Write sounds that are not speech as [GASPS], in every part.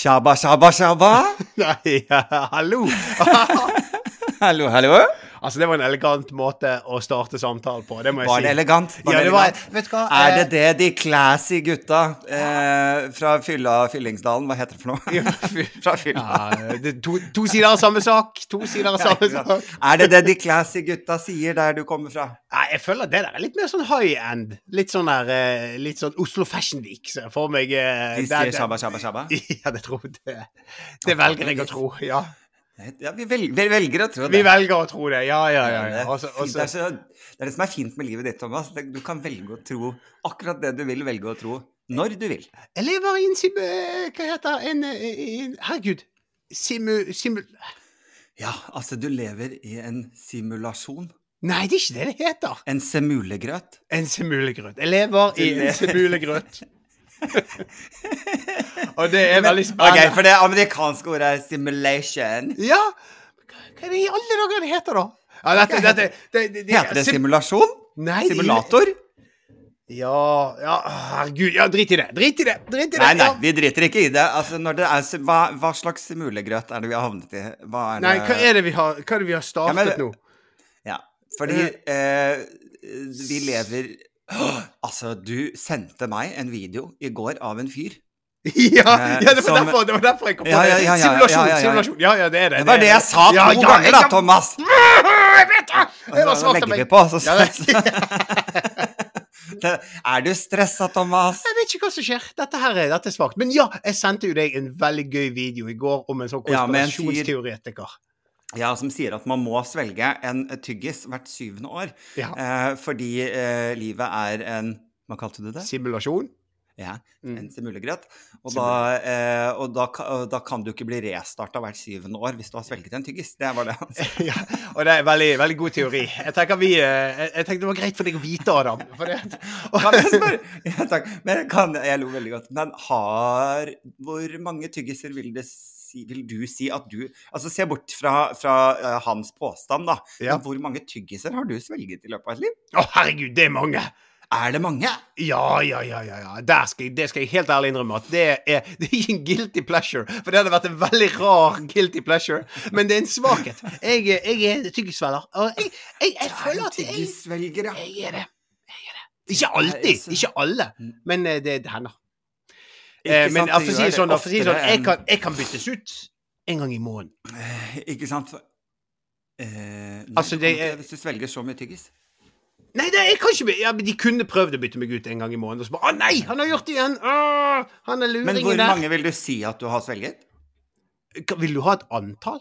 Shabba, shabba, shabba. [LAUGHS] Nei, [LAUGHS] [LAUGHS] hallo! Hallo, hallo. Altså, det var en elegant måte å starte samtalen på, det må jeg Var si. det elegant? Var Ja, det det var, vet du hva? Er det eh, det de classy gutta eh, fra fylla Fyllingsdalen Hva heter det for noe? [LAUGHS] fra fylla. Ja, det to, to sider av samme sak. To sider av samme ja, sak. Er det det de classy gutta sier der du kommer fra? Nei, jeg føler det der er litt mer sånn high end. Litt sånn der eh, Litt sånn Oslo Fashion Week, ser jeg for meg. eh, De sier shabba, shabba, shabba? [LAUGHS] Ja, det tror jeg. Det, det velger jeg å tro. Ja. Ja, vi, velger, vi velger å tro det. Vi velger å tro det. Ja, ja, ja. Ja. Også, også, det, er så, det er det som er fint med livet ditt, Thomas. Du kan velge å tro akkurat det du vil velge å tro, når du vil. jeg lever i en sim... eh, Hva heter det? En, eh, en Herregud. Simu... Simu... Ja, altså, du lever i en simulasjon. Nei, det er ikke det det heter. En semulegrøt. En semulegrøt. Jeg lever i en semulegrøt. [LAUGHS] [LAUGHS] Og det er veldig spennende. Ok, for det amerikanske ordet er simulation. Ja! Hva er det i alle dager det heter, da? Ja, dette, dette, det, det, det, Heter det simulasjon? Nei, det- Simulator? Ja, ja, herregud. Ja, drit i det. Drit i det. Drit i det. Nei, nei, vi driter ikke i det. Altså, når det er, hva, hva slags simulegrøt er det vi har havnet i? Hva er Nei, hva er det vi har, hva er det vi har startet Ja, men- nå? Ja, fordi eh, vi lever [GASPS] Altså, du sendte meg en video i går av en fyr. [LAUGHS] ja, Eh, ja, det var, som- derfor, det var derfor jeg kom på Ja, ja, det. simulasjon, ja, ja, ja. simulasjon. Ja, ja, det er det. Det var det jeg sa to ganger, da, Thomas! [LAUGHS] Jeg vet det! Det var legger vi på, så [LAUGHS] Er du stressa, Thomas? Jeg vet ikke hva som skjer. Dette her er, dette er svakt. Men ja, jeg sendte jo deg en veldig gøy video i går om en sånn konspirasjonsteoretiker. Ja, som sier at man må svelge en tyggis hvert syvende år. Ja. Eh, fordi eh, livet er en Hva kalte du det? Simulasjon. Ja, Mm. en simulegrøt. Og, da, eh, og da, da kan du ikke bli restarta hvert syvende år hvis du har svelget en tyggis. Det var det han sa. [LAUGHS] Ja, og det er veldig, veldig god teori. Jeg tenker vi eh, Jeg, tenker, det var greit for deg å vite, Adam. For det, [LAUGHS] Kan jeg spørre? Ja, takk. Men kan, jeg lo veldig godt. Men har Hvor mange tyggiser vil det si vil du si at du Altså, se bort fra, fra uh, hans påstand, da. Ja. Hvor mange tyggiser har du svelget i løpet av et liv? Å, herregud, det er mange! Er det mange? Ja, ja, ja, ja. ja. Skal jeg, det skal jeg helt ærlig innrømme at det er, det er ikke en guilty pleasure. For det hadde vært en veldig rar guilty pleasure. Men det er en svakhet. Jeg, jeg er tyggisvelger. Og jeg, jeg, jeg føler at jeg, jeg er det. Jeg er det. Ikke alltid. Ikke alle. Men eh, det, det hender. Eh, Ikke men sant, for å si det sånn, si sånn jeg, kan, jeg kan byttes ut en gang i måneden. Ikke sant? Eh, Altså, det er- Hvis du svelger så mye tyggis. Nei, det, jeg kan ikke ja, De kunne prøvd å bytte meg ut en gang i måneden. Og så bare Å nei, han har gjort det igjen! Åh, han er Men luringen hvor der. mange vil du si at du har svelget? Vil du ha et antall?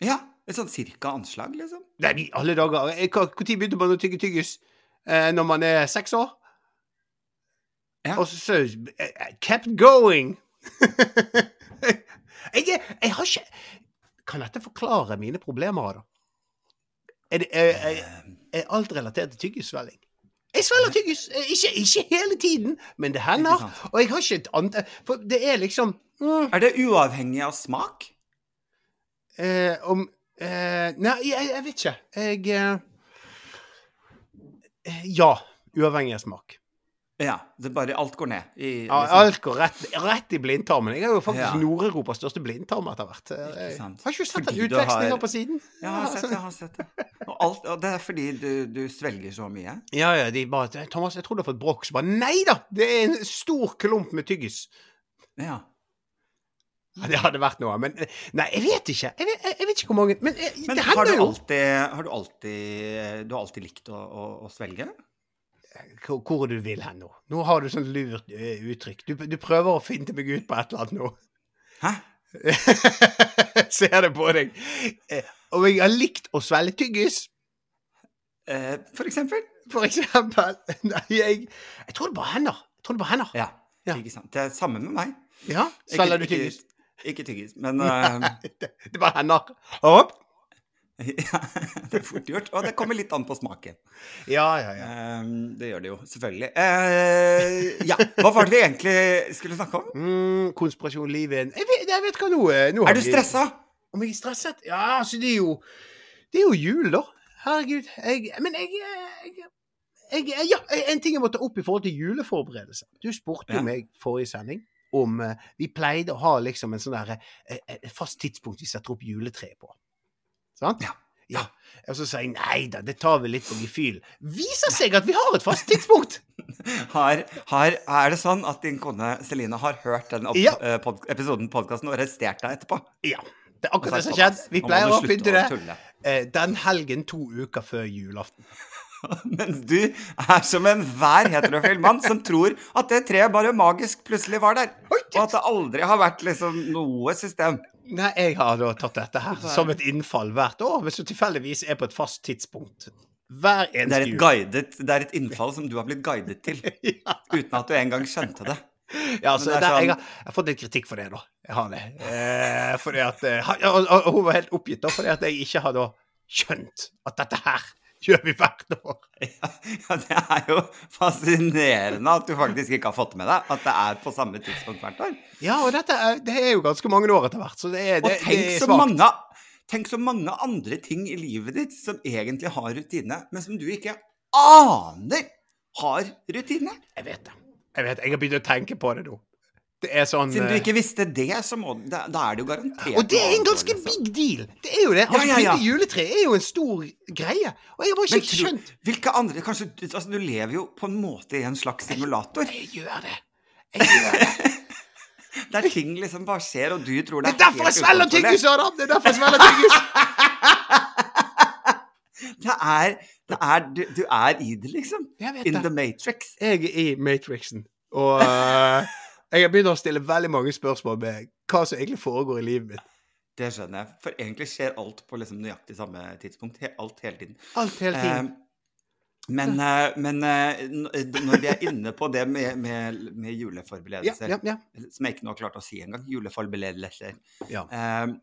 Ja, et sånn cirka anslag, liksom. Nei, alle dager. Når begynte man å tygge tyggis? Eh, når man er seks år? Ja. Og så, så eh, Kept going! [LAUGHS] jeg, jeg har ikke Kan dette forklare mine problemer, da? Er, det, er, er, er alt relatert til tyggisvelling? Jeg svelger tyggis. eh, Ikke, ikke hele tiden, men det hender. Og jeg har ikke et annet For det er liksom mm, Er det uavhengig av smak? eh, Om eh, Nei, jeg, jeg vet ikke. Jeg eh, eh, Ja. Uavhengig av smak. Ja. Det bare alt går ned. I, Ja, liksom. alt går rett, rett i blindtarmen. Jeg er jo faktisk Ja. Nord-Europas største blindtarm etter hvert. Jeg har ikke sett Fordi en du har- på siden. Ja, jeg har sett det. jeg har sett det. Og, alt, og det er fordi du, du svelger så mye? Ja, ja, de bare Thomas, jeg tror du har fått brokk. Så bare Nei da! Det er en stor klump med tyggis. Ja. Ja, det hadde vært noe. Men eh, Nei, jeg vet ikke. Jeg vet, jeg, vet ikke hvor mange Men, eh, Men har du, alltid, har du alltid Du har alltid likt å, å, å svelge? Hvor, du vil hen nå? Nå har du sånn lurt eh, uttrykk. Du, du prøver å finne meg ut på et eller annet nå. Hæ? [LAUGHS] Ser det på deg. Om Og jeg har likt å svelge tyggis. Eh, for eksempel? For eksempel. [LAUGHS] Nei, jeg Jeg tror det bare hender. Jeg tror det bare hender. Ja. Ja. Ikke sant. Det er samme med meg. Ja, Svelger du tyggis? Ikke tyggis, men [LAUGHS] Nei, det, det bare hender. Hopp. [LAUGHS] ja, Det er fort gjort. Og det kommer litt an på smaken. Ja, ja, ja. Eh, det gjør det jo, selvfølgelig. Eh, ja, hva var det vi egentlig skulle snakke om? Mm, konspirasjon, livet Jeg vet, jeg vet hva nå, eh, nå Er du stressa? Om jeg er stresset? Ja, altså, det er jo Det er jo jul, da. Herregud. Jeg Men jeg, jeg, jeg, jeg Ja, en ting jeg må ta opp i forhold til juleforberedelse. Du spurte jo Ja. meg forrige sending om eh, Vi pleide å ha liksom en sånn der eh, fast tidspunkt vi setter opp juletreet på. Sant? Ja. Ja. Og så sier jeg nei da, det tar vi litt på gefühl. Viser seg at vi har et fast tidspunkt! [LAUGHS] Har, har, er det sånn at din kone Celine har hørt den opp, Ja. eh, pod episoden podkasten og arrestert deg etterpå? Ja. Det er akkurat det som skjedde. Vi pleier å pynte det tulle." eh, den helgen to uker før julaften. [LAUGHS] Mens du er som enhver heterofil mann som tror at det treet bare magisk plutselig var der. Og at det aldri har vært liksom noe system. Nei, jeg har da tatt dette her som et innfall hvert år, hvis du tilfeldigvis er på et fast tidspunkt. Hver Det er, guidet, det er et innfall som du har blitt guidet til, [LAUGHS] Ja, uten at du engang skjønte det. ja altså, det er der, sånn- jeg, har, jeg har fått litt kritikk for det, da. Jeg har det. Eh, fordi at, eh, og, og, og hun var helt oppgitt da, fordi at jeg ikke har da skjønt at dette her gjør vi hvert år. [LAUGHS] Ja, ja, det er jo fascinerende at du faktisk ikke har fått med deg at det er på samme tidspunkt hvert år. Ja, og er, det er jo ganske mange år etter hvert, så det er, Og tenk, det er så mange, tenk så mange andre ting i livet ditt som egentlig har rutine, men som du ikke aner har rutine. Jeg vet det. Jeg vet, jeg har begynt å tenke på det nå. Det er sånn Siden du eh, ikke visste det, så må, da, da er det jo garantert Og det er en ganske big deal. Det er jo det. Altså, Ja, ja, ja. Juletre er jo en stor greie. Og jeg har bare Men ikke skjønt Hvilke andre Kanskje du- altså, du lever jo på en måte i en slags simulator. Jeg gjør det. Jeg gjør det. [LAUGHS] Der ting liksom bare skjer, og du tror Det det er derfor jeg svelger tyggis, Adam! Det er derfor jeg svelger tyggis! [LAUGHS] Det er, det er du, du er i det, liksom. Jeg vet In det. the Matrix. Jeg er i Matrixen. Og eh, jeg har begynt å stille veldig mange spørsmål med hva som egentlig foregår i livet mitt. Det skjønner jeg. For egentlig skjer alt på liksom nøyaktig samme tidspunkt. Alt hele tiden. Alt hele tiden. Eh, men men eh, når vi er inne på det med, med, med juleforberedelser, ja, ja. som jeg ikke nå har klart å si engang, juleforberedelser ja. eh,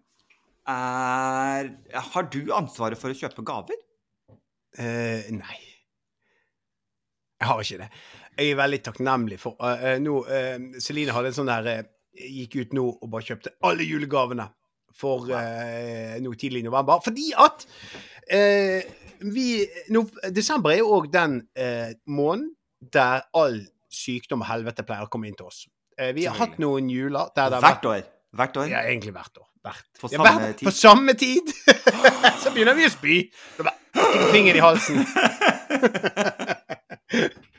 er, Har du ansvaret for å kjøpe gaver? Eh, nei. Jeg har ikke det. Jeg er veldig takknemlig for uh, nå, eh, Celine hadde en sånn der Gikk ut nå og bare kjøpte alle julegavene for nå tidlig i november. Fordi at vi nå, Desember er jo òg den måneden der all sykdom og helvete pleier å komme inn til oss. Vi har hatt noen juler der det har vært Hvert år. Hvert år. Ja, egentlig hvert år. Hvert. På Ja, samme hvert- tid. På samme tid! [LAUGHS] så begynner vi å spy. Så bare, stikker fingeren i halsen. [LAUGHS]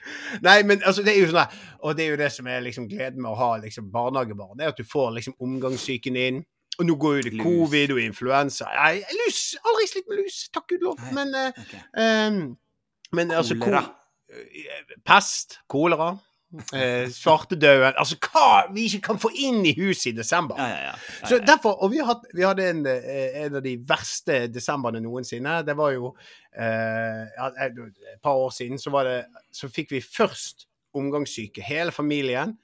Nei, men altså, det er jo sånn der, Og det er jo det som er liksom gleden med å ha liksom barnehagebarn, det er at du får liksom omgangssyken inn. Og nå går jo det covid og influensa. Nei, lus! Aldri slitt med lus, takk gud lov. Men, eh, Ok. ehm, men altså Kolera. ko- eh, Pest, kolera, eh, svartedauden Altså hva vi ikke kan få inn i huset i desember. Ja, ja, ja. Så derfor, og vi, hadde, vi hadde en, eh, en av de verste desemberne noensinne. Det var jo eh, ja, et par år siden, så, var det, så fikk vi først omgangssyke, hele familien.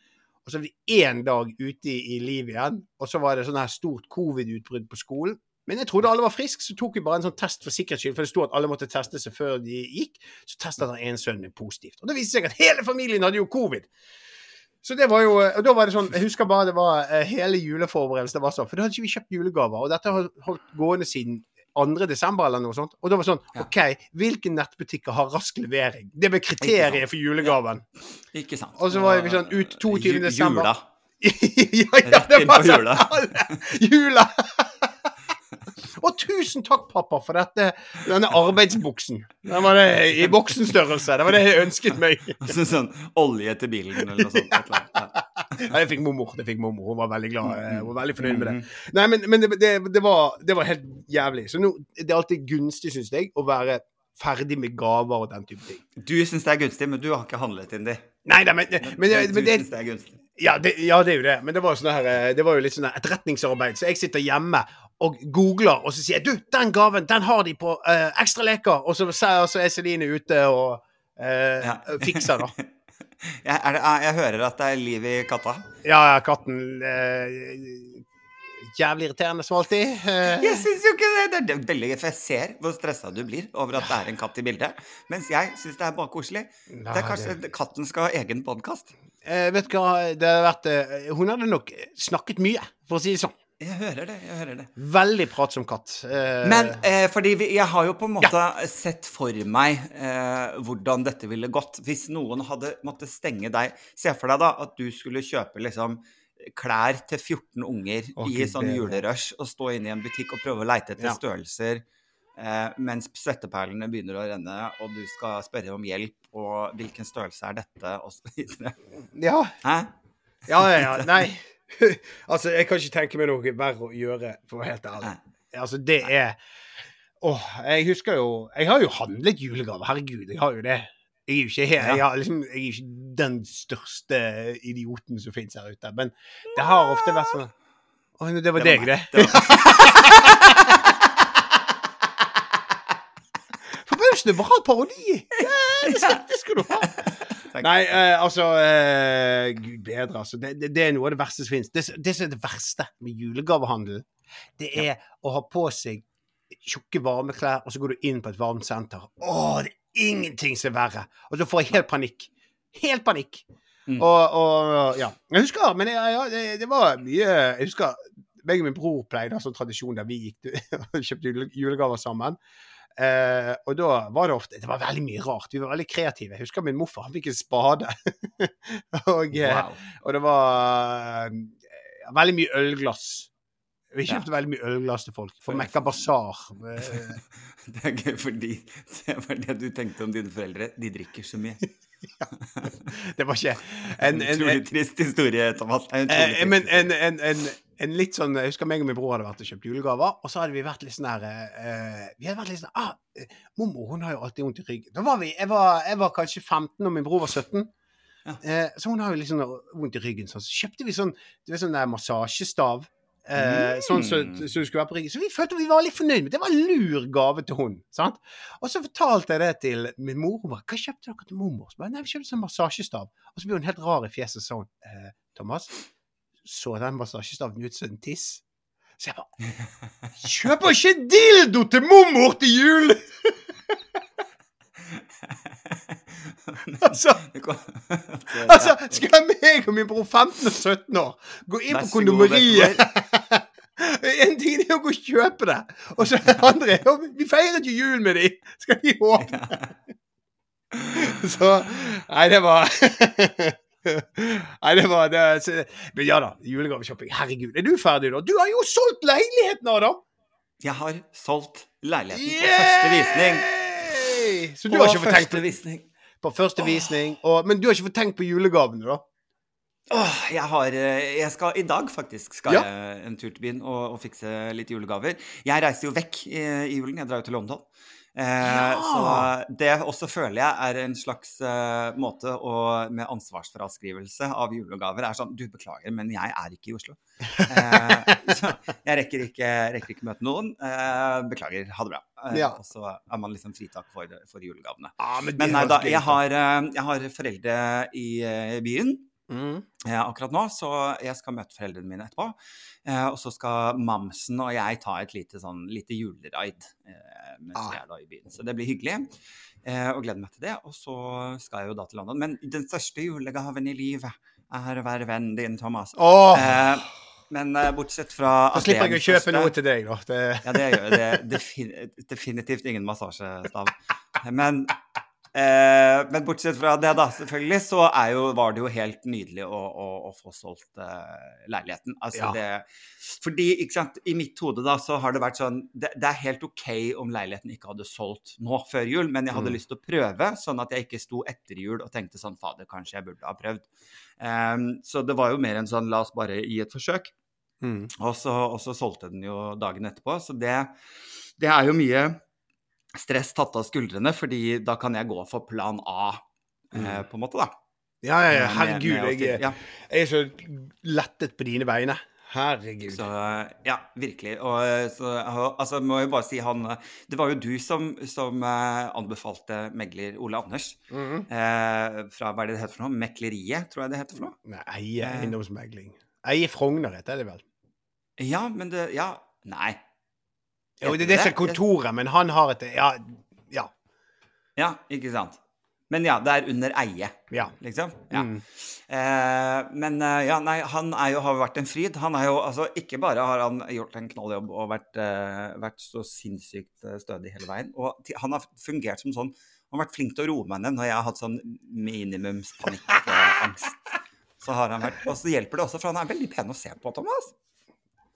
Og så var vi én dag ute i, i livet igjen, og så var det sånn her stort covid-utbrudd på skolen. Men jeg trodde alle var friske, så tok vi bare en sånn test for sikkerhets skyld. For det sto at alle måtte teste seg før de gikk. Så testet han en sønn positivt. Og det viste seg at hele familien hadde jo covid. Så det var jo, og da var det sånn, Jeg husker bare det var eh, hele juleforberedelsen. var sånn, For da hadde ikke vi kjøpt julegaver. Og dette har holdt gående siden 2. desember eller noe sånt. Og da var det sånn Ja. OK, hvilke nettbutikker har rask levering? Det ble kriteriet for julegaven. Ikke sant. Og så var vi sånn ut 22. Desember. Jula. [LAUGHS] ja, ja, det var sånn jula. Tusen takk, pappa, for dette, denne arbeidsbuksen. Den var det i voksenstørrelse. Det var det jeg ønsket meg. [LAUGHS] Altså sånn olje til bilen eller noe sånt. Ja. Ja, det fikk mormor. det fikk mormor. Hun var veldig glad. eh, Hun var veldig fornøyd med det. Mhm. Nei, men, men det, det, det, var, det var helt jævlig. Så nå, det er alltid gunstig, syns jeg, å være ferdig med gaver og den type ting. Du syns det er gunstig, men du har ikke handlet inn de. Nei nei, men, men, men, men det, ja, det, ja, det er jo det. Men det var, sånn her, eh, det var jo litt sånn etterretningsarbeid. Så jeg sitter hjemme og googler, og så sier jeg du, den gaven den har de på uh, Ekstra leker. Og så, så så er Celine ute og uh, Ja. fikser, da. [LAUGHS] Jeg, det, jeg hører at det er liv i katta. Ja, ja, katten uh, Jævlig irriterende som alltid. Uh, Jeg syns jo ikke det. Det er det- veldig For jeg ser hvor stressa du blir over at det er en katt i bildet. Mens jeg syns det er bare koselig. Det er kanskje katten skal ha egen podkast. Vet du hva, det hadde vært Hun hadde nok snakket mye, for å si det sånn. Jeg hører det. jeg hører det. Veldig pratsom katt. Eh, Men eh, fordi vi, jeg har jo på en måte sett for meg eh, hvordan dette ville gått hvis noen hadde måttet stenge deg. Se for deg da at du skulle kjøpe liksom klær til 14 unger Å, i sånn julerush og stå inne i en butikk og prøve å leite etter Ja. størrelser eh, mens svetteperlene begynner å renne, og du skal spørre om hjelp, og hvilken størrelse er dette, og så videre. Ja, Hæ? ja, ja. ja. Nei. [LAUGHS] altså, jeg kan ikke tenke meg noe verre å gjøre, for å være helt ærlig. Altså, det er Åh, jeg husker jo Jeg har jo handlet julegave, herregud, jeg har jo det. Jeg er jo ikke, her, jeg liksom, jeg er ikke den største idioten som fins her ute, men det har ofte vært sånn Å, det var deg, det. Det var, [LAUGHS] Forbausende bra parodi! Ja, det, skal, det skal du ha. Takk. Nei, eh, altså eh, Gud bedre, altså. Det, det, det er noe av det verste som finnes. Det, det som er det verste med julegavehandel, det er å ha på seg tjukke varmeklær, og så går du inn på et varmt senter. Å, det er ingenting som er verre! Og så får jeg helt panikk. Helt panikk. Mm. Og, og ja. Jeg husker, men jeg, ja, det, det var mye Jeg husker meg og min bror pleide å ha sånn tradisjon der vi gikk og [LAUGHS] kjøpte jule- julegaver sammen. Eh, og da var det ofte Det var veldig mye rart. Vi var veldig kreative. Jeg husker min morfar han fikk en spade. [LAUGHS] og, eh, wow. og det var ja, veldig mye ølglass. Vi Ja. veldig mye ølglass til folk. For Mekka Basar. Eh, [LAUGHS] Det er gøy, fordi det var det du tenkte om dine foreldre. De drikker så mye. [LAUGHS] det var ikke en, en, Utrolig en, trist historie, Thomas. En utrolig Eh, men en, en, en, en litt sånn Jeg husker meg og min bror hadde vært og kjøpt julegaver, og så hadde vi vært litt sånn her uh, Vi hadde vært litt sånn ah, eh, Mormor hun har jo alltid vondt i ryggen. Da var vi, jeg var, jeg var kanskje 15, og min bror var 17. Ja. Uh, så hun har jo litt sånn vondt i ryggen. Sånn. Så kjøpte vi sånn du vet, sånn der massasjestav. Mm. Sånn så, så skulle være på ryggen. Så vi følte vi var litt fornøyd med det. Var en lur gave til hun. Sant? Og så fortalte jeg det til min mor. Hun bare 'Hva kjøpte dere til mormor?' Så bare, Nei, vi kjøpte sånn massasjestav. Og så ble hun helt rar i fjeset sånn. eh, 'Thomas, så den massasjestaven ut som en tiss?' Så jeg bare [LAUGHS] 'Kjøper ikke dildo til mormor til jul!' [LAUGHS] altså, altså, skal meg og min bror 15 og 17 år gå inn på kondomeriet [LAUGHS] En ting er å gå og kjøpe det, og så det andre er Vi feiret jo jul med de! Skal de åpne? Så Nei, det var [LAUGHS] Nei, det var det, Men ja da, julegaveshopping. Herregud. Er du ferdig, da? Du har jo solgt leiligheten, Adam! Jeg har solgt leiligheten på første visning. Så du På har ikke fått tenkt på, visning. på første visning, og, men du har ikke fått tenkt på julegavene, da? Åh, jeg har eh, Jeg skal i dag faktisk skal Ja. jeg en tur til byen og, og fikse litt julegaver. Jeg reiser jo vekk i, i julen. Jeg drar jo til London. Eh, Ja. Så det også føler jeg er en slags eh, måte å, med ansvarsfraskrivelse av julegaver er sånn Du, beklager, men jeg er ikke i Oslo. Eh, så jeg rekker ikke, rekker ikke møte noen. Eh, beklager, ha det bra. Ja. Og så er man liksom fritak for, for julegavene. Ah, men Men nei da, jeg har, jeg har foreldre i byen mm. eh, akkurat nå, så jeg skal møte foreldrene mine etterpå. Eh, og så skal mamsen og jeg ta et lite, sånn, lite juleraid eh, mens Ah. jeg er da i byen. Så det blir hyggelig. Eh, og gleder meg til det. Og så skal jeg jo da til London. Men den største julegaven i livet er å være vennen din, Thomas. Åh, Eh, men bortsett fra da at det slipper er jeg å kjøpe første- noe til deg, da. Det, ja, det gjør det. Defin definitivt ingen massasjestav. [LAUGHS] Men, eh, men bortsett fra det, da, selvfølgelig, så jo, var det jo helt nydelig å, å, å få solgt eh, leiligheten. Altså Ja. det Fordi, ikke sant, i mitt hode da, så har det vært sånn det, det er helt OK om leiligheten ikke hadde solgt nå før jul, men jeg hadde Mm. lyst til å prøve, sånn at jeg ikke sto etter jul og tenkte sånn Fader, kanskje jeg burde ha prøvd. Em, så det var jo mer en sånn La oss bare gi et forsøk. mm. Og så, og så solgte den jo dagen etterpå. Så det, det er jo mye stress tatt av skuldrene, fordi da kan jeg gå for plan A, eh, Mm. på en måte, da. Ja, ja, ja. Eh, med- Herregud, med jeg, ja, jeg er så lettet på dine vegne. Herregud. så, ja, virkelig. Og eh, så altså, må jeg bare si han eh, Det var jo du som, som eh, anbefalte megler Ole Anders Mhm. eh, fra Hva er det det heter for noe? Mekleriet, tror jeg det heter for noe? Nei, eie Eh. eiendomsmegling. Eie Frogner heter det vel. Ja, men det Ja, nei. Jo, det er disse det som er kontoret, men han har et Ja. Ja. Ja, ikke sant. Men ja, det er under eie, ja. liksom. Ja. Mm. Eh, men eh, ja, nei, han jo, har jo vært en fryd. Han er jo altså Ikke bare har han gjort en knalljobb og vært, eh, vært så sinnssykt eh, stødig hele veien, og han har fungert som sånn Han har vært flink til å roe meg ned når jeg har hatt sånn minimumspanikkangst. [LAUGHS] Så har han vært, Og så hjelper det også, for han er veldig pen å se på, Thomas.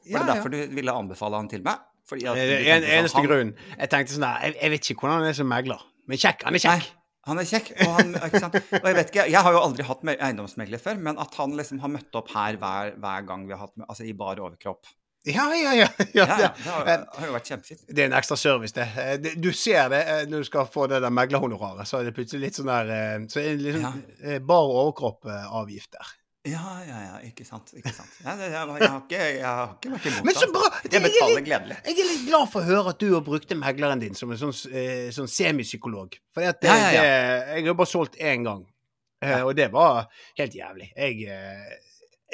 Var det ja. derfor du ville anbefale han til meg? Fordi at en, sånn, eneste han- grunn. Jeg tenkte sånn der, jeg, jeg vet ikke hvordan han er som megler, men kjekk. Han er Nei, kjekk. han er kjekk. Og, han, og jeg vet ikke, jeg har jo aldri hatt me- eiendomsmegler før, men at han liksom har møtt opp her hver, hver gang vi har hatt med, altså i bar overkropp. Ja, ja, ja. [LAUGHS] ja, Ja, ja, det har, det har jo vært kjempefint. det er en ekstra service, det. Eh. Du ser det eh, når du skal få det der meglerhonoraret. Så er det plutselig litt sånn der eh, Så er det litt sånn bar overkropp-avgift der. Ja, ja, ja, ikke sant. ikke sant. Ja, det, jeg, jeg, har ikke, jeg har ikke vært imot Men så det. bra! Jeg Jeg gledelig. Jeg er litt glad for å høre at du har brukt megleren din som en sånn, eh, sånn semipsykolog. For det, Ja, ja, det, jeg har bare solgt én gang, eh, og det var helt jævlig. Jeg, eh,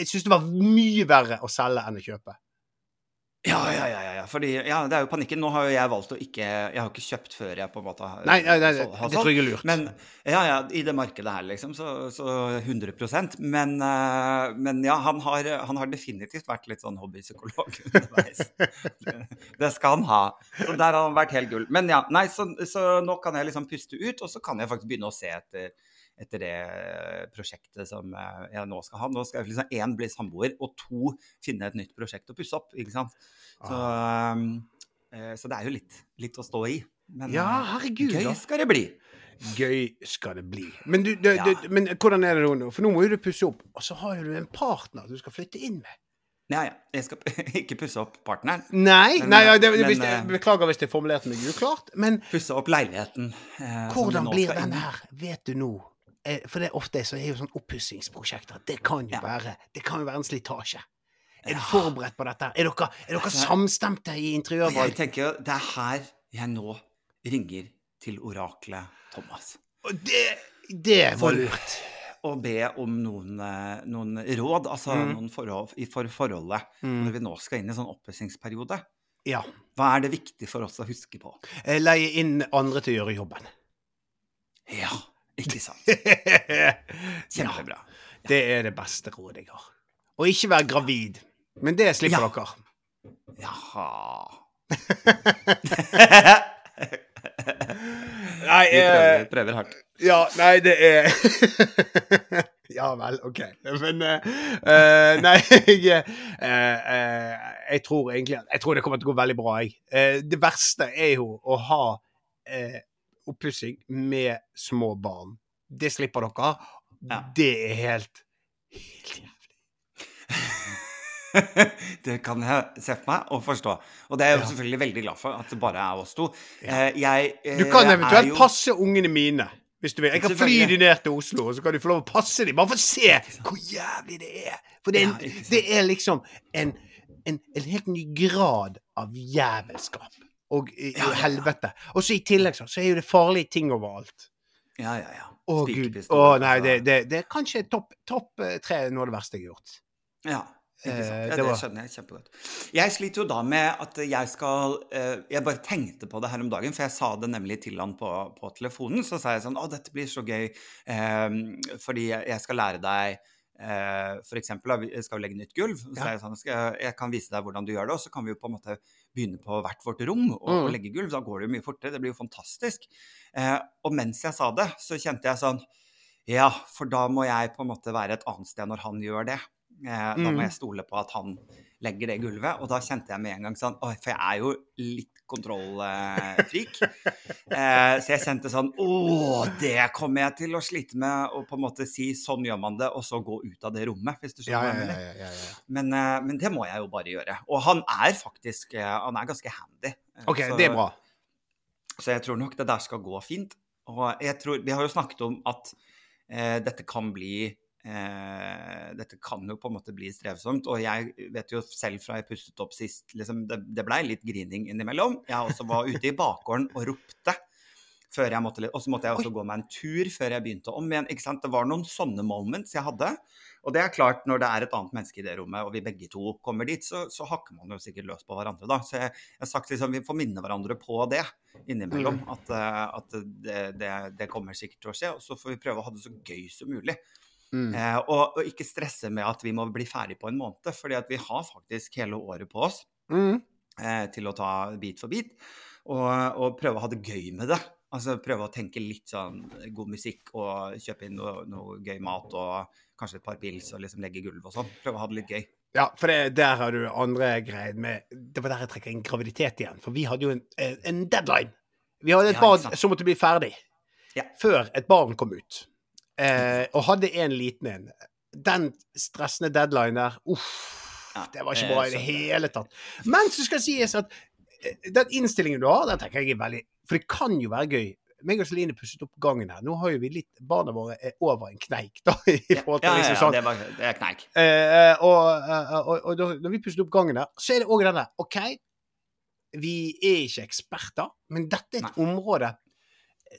jeg syns det var mye verre å selge enn å kjøpe. Ja, ja, ja, ja. Fordi, ja, det er jo panikken. Nå har jo jeg valgt å ikke Jeg har ikke kjøpt før jeg på en måte har Nei, nei, nei, sol- det tror jeg er lurt. Men ja, ja, i det markedet her, liksom, så, så 100% Men, eh, men ja, han har, han har definitivt vært litt sånn hobbypsykolog [LAUGHS] underveis. det, det skal han ha. Så der har han vært helt gull. Men ja, nei, så, så nå kan jeg liksom puste ut, og så kan jeg faktisk begynne å se etter etter det prosjektet som eh, jeg nå skal ha. Nå skal jeg liksom én bli samboer, og to finne et nytt prosjekt å pusse opp. ikke sant? Så, um, eh, så det er jo litt, litt å stå i. Men Ja, eh, herregud, gøy skal det bli. Gøy skal det bli. Men, du, du, Ja. du, men hvordan er det nå? For nå må jo du pusse opp, og så har jo du en partner du skal flytte inn med. Ja. Jeg skal [LAUGHS] ikke pusse opp partneren. Nei, Men, nei det, men, hvis, eh, beklager hvis jeg formulerte meg uklart, men Pusse opp leiligheten. eh, hvordan blir den her? Vet du nå? Eh, For det er ofte så er jo sånn oppussingsprosjekter. Det kan jo være Det kan jo være en slitasje. Er du forberedt på dette? Er dere, er dere Altså, samstemte i Og Jeg tenker jo, Det er her jeg nå ringer til oraklet Thomas. Og det, det var lurt. Å be om noen, eh, noen råd, altså Mm. noen forhold, i for forholdet Mm. når vi nå skal inn i sånn oppussingsperiode. Ja. Hva er det viktig for oss å huske på? Eh, Leie inn andre til å gjøre jobben. Ja, ikke sant? [LAUGHS] ja, det er det beste rådet jeg har. Og ikke være gravid. Men det slipper Ja. dere. Jaha. [LAUGHS] Nei, Vi eh, prøver, prøver hardt. Ja, nei, det er [LAUGHS] Ja vel, OK. Men uh, uh, Nei, jeg uh, Jeg tror egentlig Jeg tror det kommer til å gå veldig bra, jeg. Det verste er jo å ha oppussing med små barn. Det slipper dere. Ja. Det er helt Helt jævlig. [LAUGHS] det kan jeg se for meg og forstå. Og det er jeg Ja. selvfølgelig veldig glad for, at det bare er oss to. Ja. Eh, Jeg eh, Du kan eventuelt jo- passe ungene mine. Hvis du vil. Jeg kan fly de ned til Oslo, og så kan du få lov å passe dem. Bare for å se hvor jævlig det er. For det er, en, det er liksom en, en, en helt ny grad av jævelskap. Og i, Ja, ja, helvete. Og så i tillegg så, så er jo det farlige ting overalt. Ja, ja, ja. Å gud. Å nei, altså. det, det, det er kanskje topp topp, eh, tre noe av det verste jeg har gjort. Ja. Eh, Ja, det det, skjønner jeg kjempegodt. Jeg sliter jo da med at jeg skal eh, Jeg bare tenkte på det her om dagen, for jeg sa det nemlig til han på, på telefonen. Så sa jeg sånn Å, dette blir så gøy, fordi jeg skal lære deg eh, for eksempel, skal vi legge nytt gulv. Så Ja. jeg sånn, skal jeg, kan vise deg hvordan du gjør det, og så kan vi jo på en måte begynne på hvert vårt rom og, og Mm. legge gulv. Da går det jo mye fortere. Det blir jo fantastisk. Eh, og mens jeg sa det, så kjente jeg sånn Ja, for da må jeg på en måte være et annet sted når han gjør det. Eh, da må Mm. jeg stole på at han legger det gulvet. Og da kjente jeg med en gang sånn Oi, for jeg er jo litt kontrollfrik. [LAUGHS] eh, så jeg kjente sånn Å, det kommer jeg til å slite med å på en måte si sånn gjør man det, og så gå ut av det rommet, hvis du skjønner hva jeg mener. Men, eh, men det må jeg jo bare gjøre. Og han er faktisk eh, Han er ganske handy. Eh, OK, så- det er bra. så jeg tror nok det der skal gå fint. Og jeg tror, vi har jo snakket om at eh, dette kan bli eh, Dette kan jo på en måte bli strevsomt. Og jeg vet jo selv fra jeg pustet opp sist, liksom, det, det blei litt grining innimellom. Jeg også var ute i bakgården og ropte. Før jeg måtte, og så måtte jeg også gå meg en tur før jeg begynte om igjen. ikke sant? Det var noen sånne moments jeg hadde. Og det er klart, når det er et annet menneske i det rommet, og vi begge to kommer dit, så, så hakker man jo sikkert løs på hverandre da. Så jeg, jeg har sagt liksom, vi får minne hverandre på det innimellom. At, eh, at det, det, det kommer sikkert til å skje. Og så får vi prøve å ha det så gøy som mulig. Mm. Eh, og, og ikke stresse med at vi må bli ferdig på en måned, fordi at vi har faktisk hele året på oss Mm. eh, til å ta bit for bit. Og, og prøve å ha det gøy med det. Altså prøve å tenke litt sånn god musikk og kjøpe inn noe, noe gøy mat og kanskje et par pils og liksom legge gulv og sånn. Prøve å ha det litt gøy. Ja, for det, der har du andre greier med Det var der jeg trekker inn graviditet igjen. For vi hadde jo en, en deadline. Vi hadde et Ja, barn som måtte bli ferdig Ja. før et barn kom ut. Eh, og hadde en liten en. Den stressende deadline der, uff. Det var ikke bra i det hele tatt. Men så skal sies at eh, den innstillingen du har, den tenker jeg er veldig For det kan jo være gøy. Meg og Celine pusset opp gangen her. Nå har jo vi litt Barna våre er over en kneik, da. [LAUGHS] I forhold til Ja, ja, liksom ja, sånn det, var, det er kneik. Eh, og, og, og, og når vi pusset opp gangen der, så er det òg denne OK, vi er ikke eksperter, men dette er et område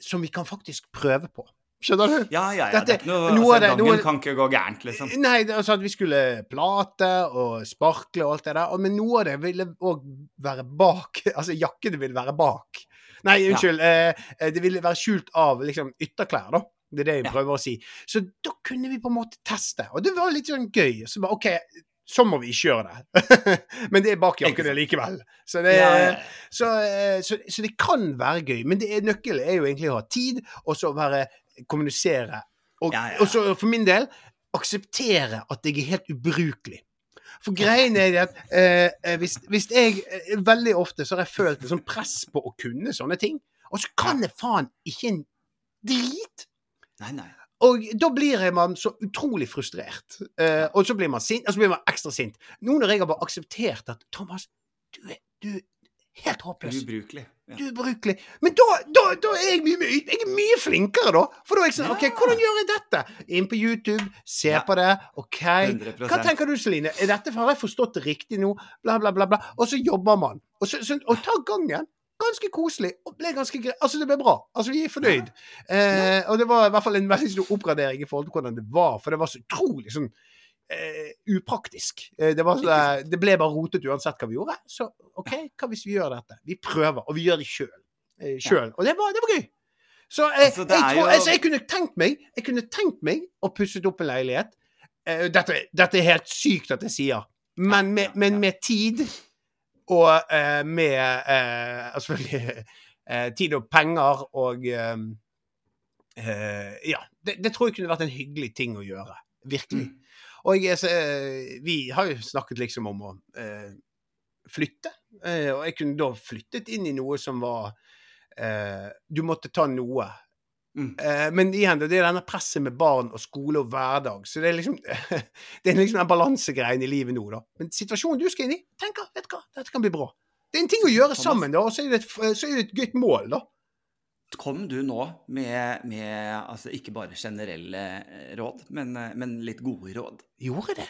som vi kan faktisk prøve på. Skjønner du? Ja, ja, ja. Dette- det er ikke noe, noe altså, det- gangen noe- kan ikke gå gærent, liksom. Nei, altså at vi skulle plate og sparkle og alt det der, men noe av det ville òg være bak. [LAUGHS] Altså jakkene ville være bak. Nei, unnskyld. Ja. eh, det ville være skjult av liksom ytterklær, da. Det er det jeg Ja. prøver å si. Så da kunne vi på en måte teste, og det var litt sånn gøy. Så bare OK, så må vi ikke gjøre det. [LAUGHS] men det er bak jakkene likevel. Så det, Ja, ja, ja. så, eh, så, så det kan være gøy, men det er, nøkkelen er jo egentlig å ha tid, og så være kommunisere. Og, Ja, ja, og så for min del akseptere at jeg er helt ubrukelig. For greien er det at eh, eh, hvis, hvis jeg eh, Veldig ofte så har jeg følt et press på å kunne sånne ting, og så kan jeg faen ikke en drit. Nei, nei. Og da blir man så utrolig frustrert. Eh, og så blir man sint, og så blir man ekstra sint. Nå når jeg har bare akseptert at Thomas, du er, du er helt håpløs. Ubrukelig. Ja. Du ubrukelig. Men da, da, da er jeg mye, jeg er mye flinkere, da. For da er jeg sånn OK, hvordan gjør jeg dette? Inn på YouTube, se Ja. på det. OK. 100%. Hva tenker du, Celine? Er dette Har jeg forstått det riktig nå? Bla, bla, bla. bla. Og så jobber man. Og, så, så, og tar gangen. Ganske koselig. Og ble ganske greit. Altså, det ble bra. Altså, vi er fornøyd. Eh, og det var i hvert fall en veldig stor oppgradering i forhold til hvordan det var, for det var så utrolig sånn eh, upraktisk. Eh, det, var det ble bare rotet uansett hva vi gjorde. Så OK, hva hvis vi gjør dette? Vi prøver, og vi gjør det sjøl. Eh. Og det var, det var gøy. Så jeg, Altså, jeg, er tror, jo- altså, jeg kunne tenkt meg Jeg kunne tenkt meg å pusset opp en leilighet. Eh, dette, dette er helt sykt at jeg sier, men med, men med tid og uh, med uh, [LAUGHS] selvfølgelig uh, tid og penger og eh, eh, Ja. Det, det tror jeg kunne vært en hyggelig ting å gjøre. Virkelig. Mm. Og jeg, så, eh, vi har jo snakket liksom om å eh, flytte. Eh, og jeg kunne da flyttet inn i noe som var eh, Du måtte ta noe. Mm. Eh, men igjen, det er denne presset med barn og skole og hverdag. Så det er liksom [LAUGHS] Det er liksom den balansegreien i livet nå, da. Men situasjonen du skal inn i, tenker vet du hva, dette kan bli bra. Det er en ting å gjøre sammen, da, og så er det et, så er det et gøyt mål, da. Kom du nå med, med altså ikke bare generelle eh, råd, men, eh, men litt gode råd? Gjorde det.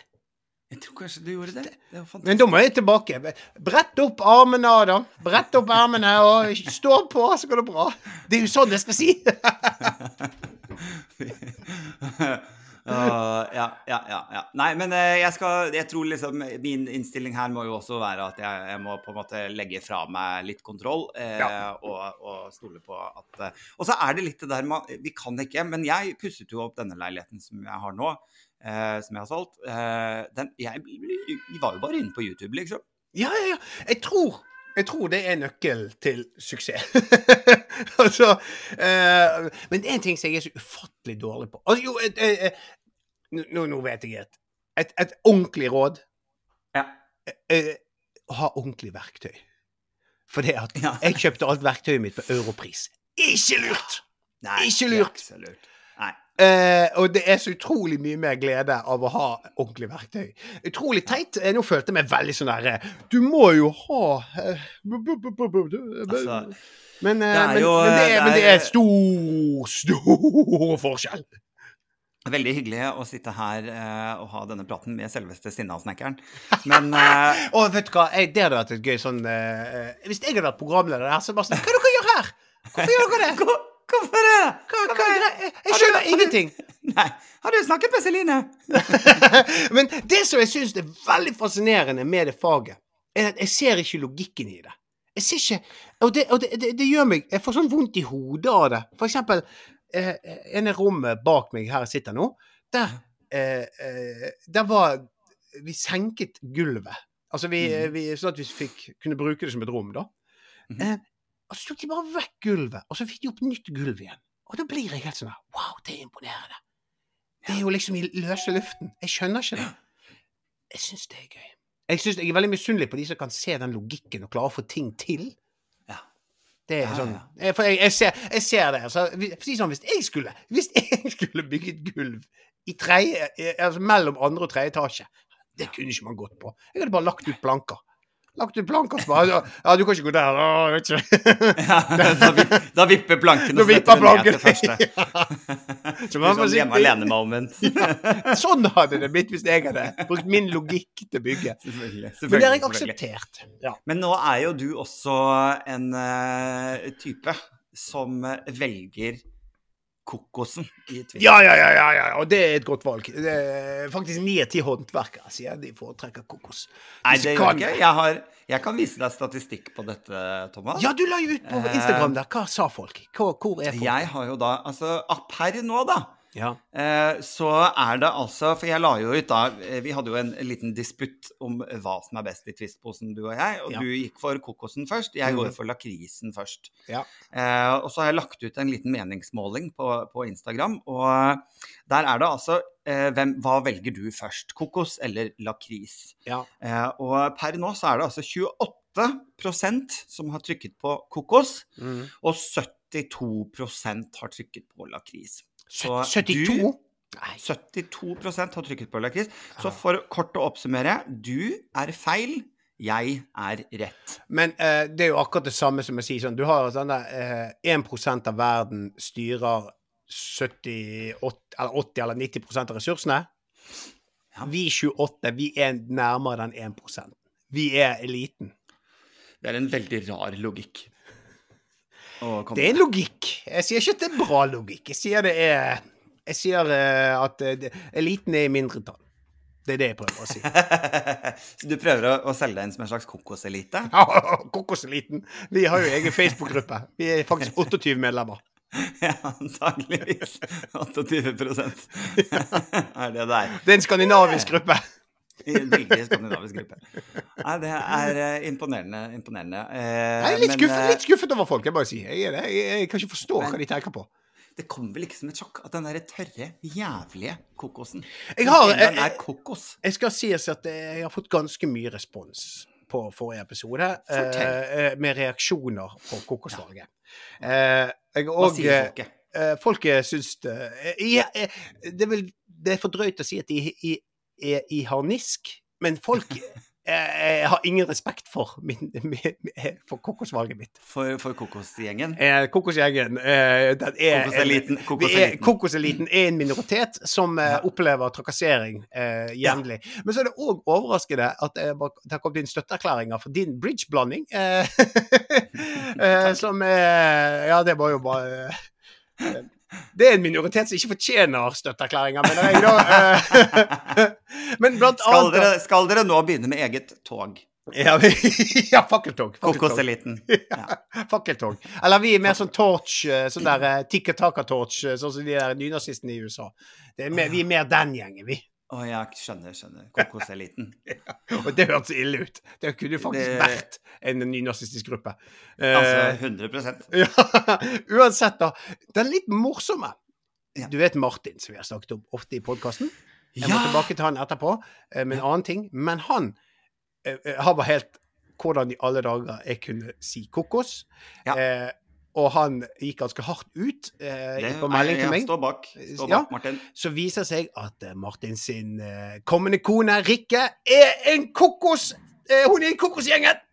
Jeg tror kanskje du gjorde det. Det var. Men da må jeg tilbake. Brett opp armene, Adam. Brett opp armene og stå på, så går det bra. Det er jo sånn jeg skal si. [LAUGHS] [LAUGHS] [LAUGHS] Uh, ja, ja, ja, ja. Nei, men eh, jeg skal Jeg tror liksom Min innstilling her må jo også være at jeg, jeg må på en måte legge fra meg litt kontroll eh, Ja. og, og stole på at eh, Og så er det litt det der med Vi kan ikke, men jeg pusset jo opp denne leiligheten som jeg har nå, eh, som jeg har solgt. Eh, den, jeg vi var jo bare inne på YouTube, liksom. Ja, ja, ja. Jeg tror jeg tror det er nøkkelen til suksess. [LAUGHS] altså, eh, men en ting som jeg er så ufattelig dårlig på. Altså, jo, et, eh, eh, nå, nå vet jeg et, et, et ordentlig råd. Ja. Eh, ha ordentlig verktøy. For det at Ja. jeg kjøpte alt verktøyet mitt på europris. Ikke lurt! Nei, Ikke lurt. ikke lurt. Eh, og det er så utrolig mye mer glede av å ha ordentlig verktøy. Utrolig teit. Nå følte jeg meg veldig sånn der eh, Du må jo ha Altså, men, det er men, jo, men, det, det men det stor, stor forskjell. Veldig hyggelig å sitte her eh, og ha denne praten med selveste Sinnasnekkeren. Men [LAUGHS] Og vet du hva, jeg, det hadde vært et gøy sånn Hvis jeg hadde vært programleder her, så bare sånn Hva er det dere gjør her? Hvorfor gjør dere det? [LAUGHS] hvor- Hvorfor det? Hva, hva er det Jeg, jeg skjønner du- ingenting. [LAUGHS] Nei. Har du snakket med Celine? [LAUGHS] Men det som jeg syns er veldig fascinerende med det faget, er at jeg ser ikke logikken i det. Jeg ser ikke Og det, og det, det, det gjør meg Jeg får sånn vondt i hodet av det. For eksempel eh, ene rommet bak meg her jeg sitter nå, der, eh, eh, der var Vi senket gulvet. Altså vi, mm. vi, sånn at vi fikk kunne bruke det som et rom, da. Mhm. Eh, Og så tok de bare vekk gulvet, og så fikk de opp nytt gulv igjen. Og da blir jeg helt sånn Wow, det er imponerende. Det er jo liksom i løse luften. Jeg skjønner ikke det. Jeg syns det er gøy. Jeg, synes, jeg er veldig misunnelig på de som kan se den logikken og klare å få ting til. Ja. Det er sånn jeg, For jeg, jeg, ser, jeg ser det. Så, vi- si sånn, hvis jeg skulle Hvis jeg skulle bygge et gulv i eh, altså mellom andre og tredje etasje, det kunne ikke man gått på. Jeg hadde bare lagt ut planker. Lagt ut planker bare Ja, du kan ikke gå der. da, vet ikke. Ja, da, vipp, da vipper planken Da og setter du ned til første. [LAUGHS] ja. [LAUGHS] Så man Sånn får si- hjemme alene-moment. [LAUGHS] Sånn hadde det blitt hvis jeg hadde brukt min logikk til å bygge. Selvfølgelig. Men det har jeg akseptert. Ja. Men nå er jo du også en uh, type som eh, velger kokosen i Twitter. Ja, ja, ja, ja, ja, og det er et godt valg. Det er faktisk ni av ti håndverkere sier de foretrekker kokos. Nei, det gjør kan- ikke. Jeg, har, jeg kan vise deg statistikk på dette, Thomas. Ja, du la jo ut på Eh, Instagram der. Hva sa folk? Hvor, hvor er folk? Jeg har jo da Altså, per nå, da, Ja. eh, så er det altså For jeg la jo ut da eh, Vi hadde jo en, liten disputt om hva som er best i Twist-posen, du og jeg. Og Ja. du gikk for kokosen først. Jeg går Mhm. for lakrisen først. Ja. Eh, og så har jeg lagt ut en liten meningsmåling på, på Instagram, og der er det altså hvem, Hva velger du først? Kokos eller lakris? ja. Og per nå så er det altså 28% som har trykket på kokos, Mm. og 72% har trykket på lakris. Så 72? du- Nei. 72% har trykket på lakris. Så for kort å oppsummere, du er feil, jeg er rett. Men eh, det er jo akkurat det samme som å si sånn Du har sånn der eh, 1 av verden styrer 70, 80 eller 80 eller 90% av ressursene. Ja. Vi 28, vi er nærmere den 1% Vi er eliten. Det er en veldig rar logikk. Det er logikk. Jeg sier ikke at det er bra logikk. Jeg sier det er Jeg sier eh, at eh, eliten er i mindretall. Det er det jeg prøver å si. Så [LAUGHS] du prøver å, å selge deg inn som en slags kokoselite? Ja, [LAUGHS] Kokoseliten. Vi har jo egen Facebook-gruppe. Vi er faktisk [LAUGHS] 28 medlemmer. Ja, antageligvis. 28 er det der. er. Det er en skandinavisk gruppe. I en veldig skandinavisk gruppe. Nei, det er eh, imponerende. imponerende. Eh, Jeg er litt men, skuffet, eh, litt skuffet over folk, jeg bare sier. Jeg, jeg, jeg, jeg kan ikke forstå hva de tenker på. det kommer vel ikke som et sjokk at den derre tørre, jævlige kokosen Jeg har- jeg- er kokos. Jeg skal sies at jeg har fått ganske mye respons på forrige episode, eh, med reaksjoner på kokosvalget. Eh, Hva sier folket? eh, Folket syns det eh, ja, eh, Det det er for drøyt å si at de i- er i harnisk, men folk [LAUGHS] eh, har ingen respekt for, min, min, for kokosvalget mitt. For, for kokosgjengen? Eh, kokosgjengen eh, er Kokoseliten. Vi er, kokoseliten. kokoseliten er en minoritet som eh, opplever trakassering eh, jevnlig. Men så er det òg overraskende at det har kommet inn støtteerklæringer for din bridgeblanding. Eh, [LAUGHS] eh, som Ja, det var jo bare eh, Det er en minoritet som ikke fortjener støtteerklæringer, mener jeg, da. Eh, [LAUGHS] men blant Skal annet dere, skal dere nå begynne med eget tog? Ja, vi, [LAUGHS] ja fakkeltog. Kokoseliten. [LAUGHS] Ja. Fakkeltog. Eller vi er mer sånn torch, eh, sånn der uh, tikka-taka-torch, eh, sånn som de der nynazistene i USA. Det er mer, vi er mer den gjengen, vi. Å, jeg skjønner, skjønner. Kokoseliten. [LAUGHS] Og det hørtes ille ut. Det kunne faktisk Det- vært en nynazistisk gruppe. Eh, Altså [LAUGHS] 100 ja, uansett, da. Den litt morsomme. Ja. Du vet Martin, som vi har snakket om ofte i podkasten. Jeg må tilbake til han etterpå eh, med en annen ting. Men han eh, eh, har bare helt hvordan i alle dager jeg kunne si kokos. Ja. Eh, og han gikk ganske hardt ut eh, Det, på melding til meg. står bak. Står Ja. bak, Martin. Så viser det seg at eh, Martin sin eh, kommende kone Rikke er en kokos! Eh, hun er i kokosgjengen!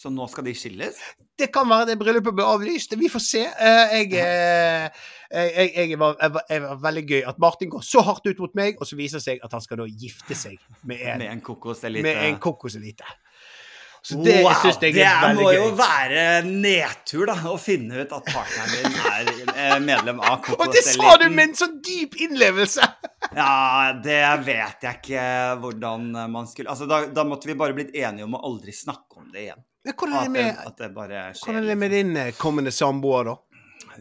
Så nå skal de skilles? Det kan være det bryllupet blir avlyst. Vi får se. Eh, jeg, eh, jeg, jeg, jeg, var, jeg var veldig gøy at Martin går så hardt ut mot meg, og så viser det seg at han skal da gifte seg med en, Med en kokoselite? med en kokoselite. Så det wow! det veldig må gøy. jo være nedtur, da, å finne ut at partneren din er eh, medlem av [LAUGHS] Og det sa du med en så dyp innlevelse! [LAUGHS] Ja, det vet jeg ikke hvordan man skulle Altså, da, da måtte vi bare blitt enige om å aldri snakke om det igjen. Men hvordan er det det, med, at det bare skjer. hvordan er det med din eh, kommende samboer, da?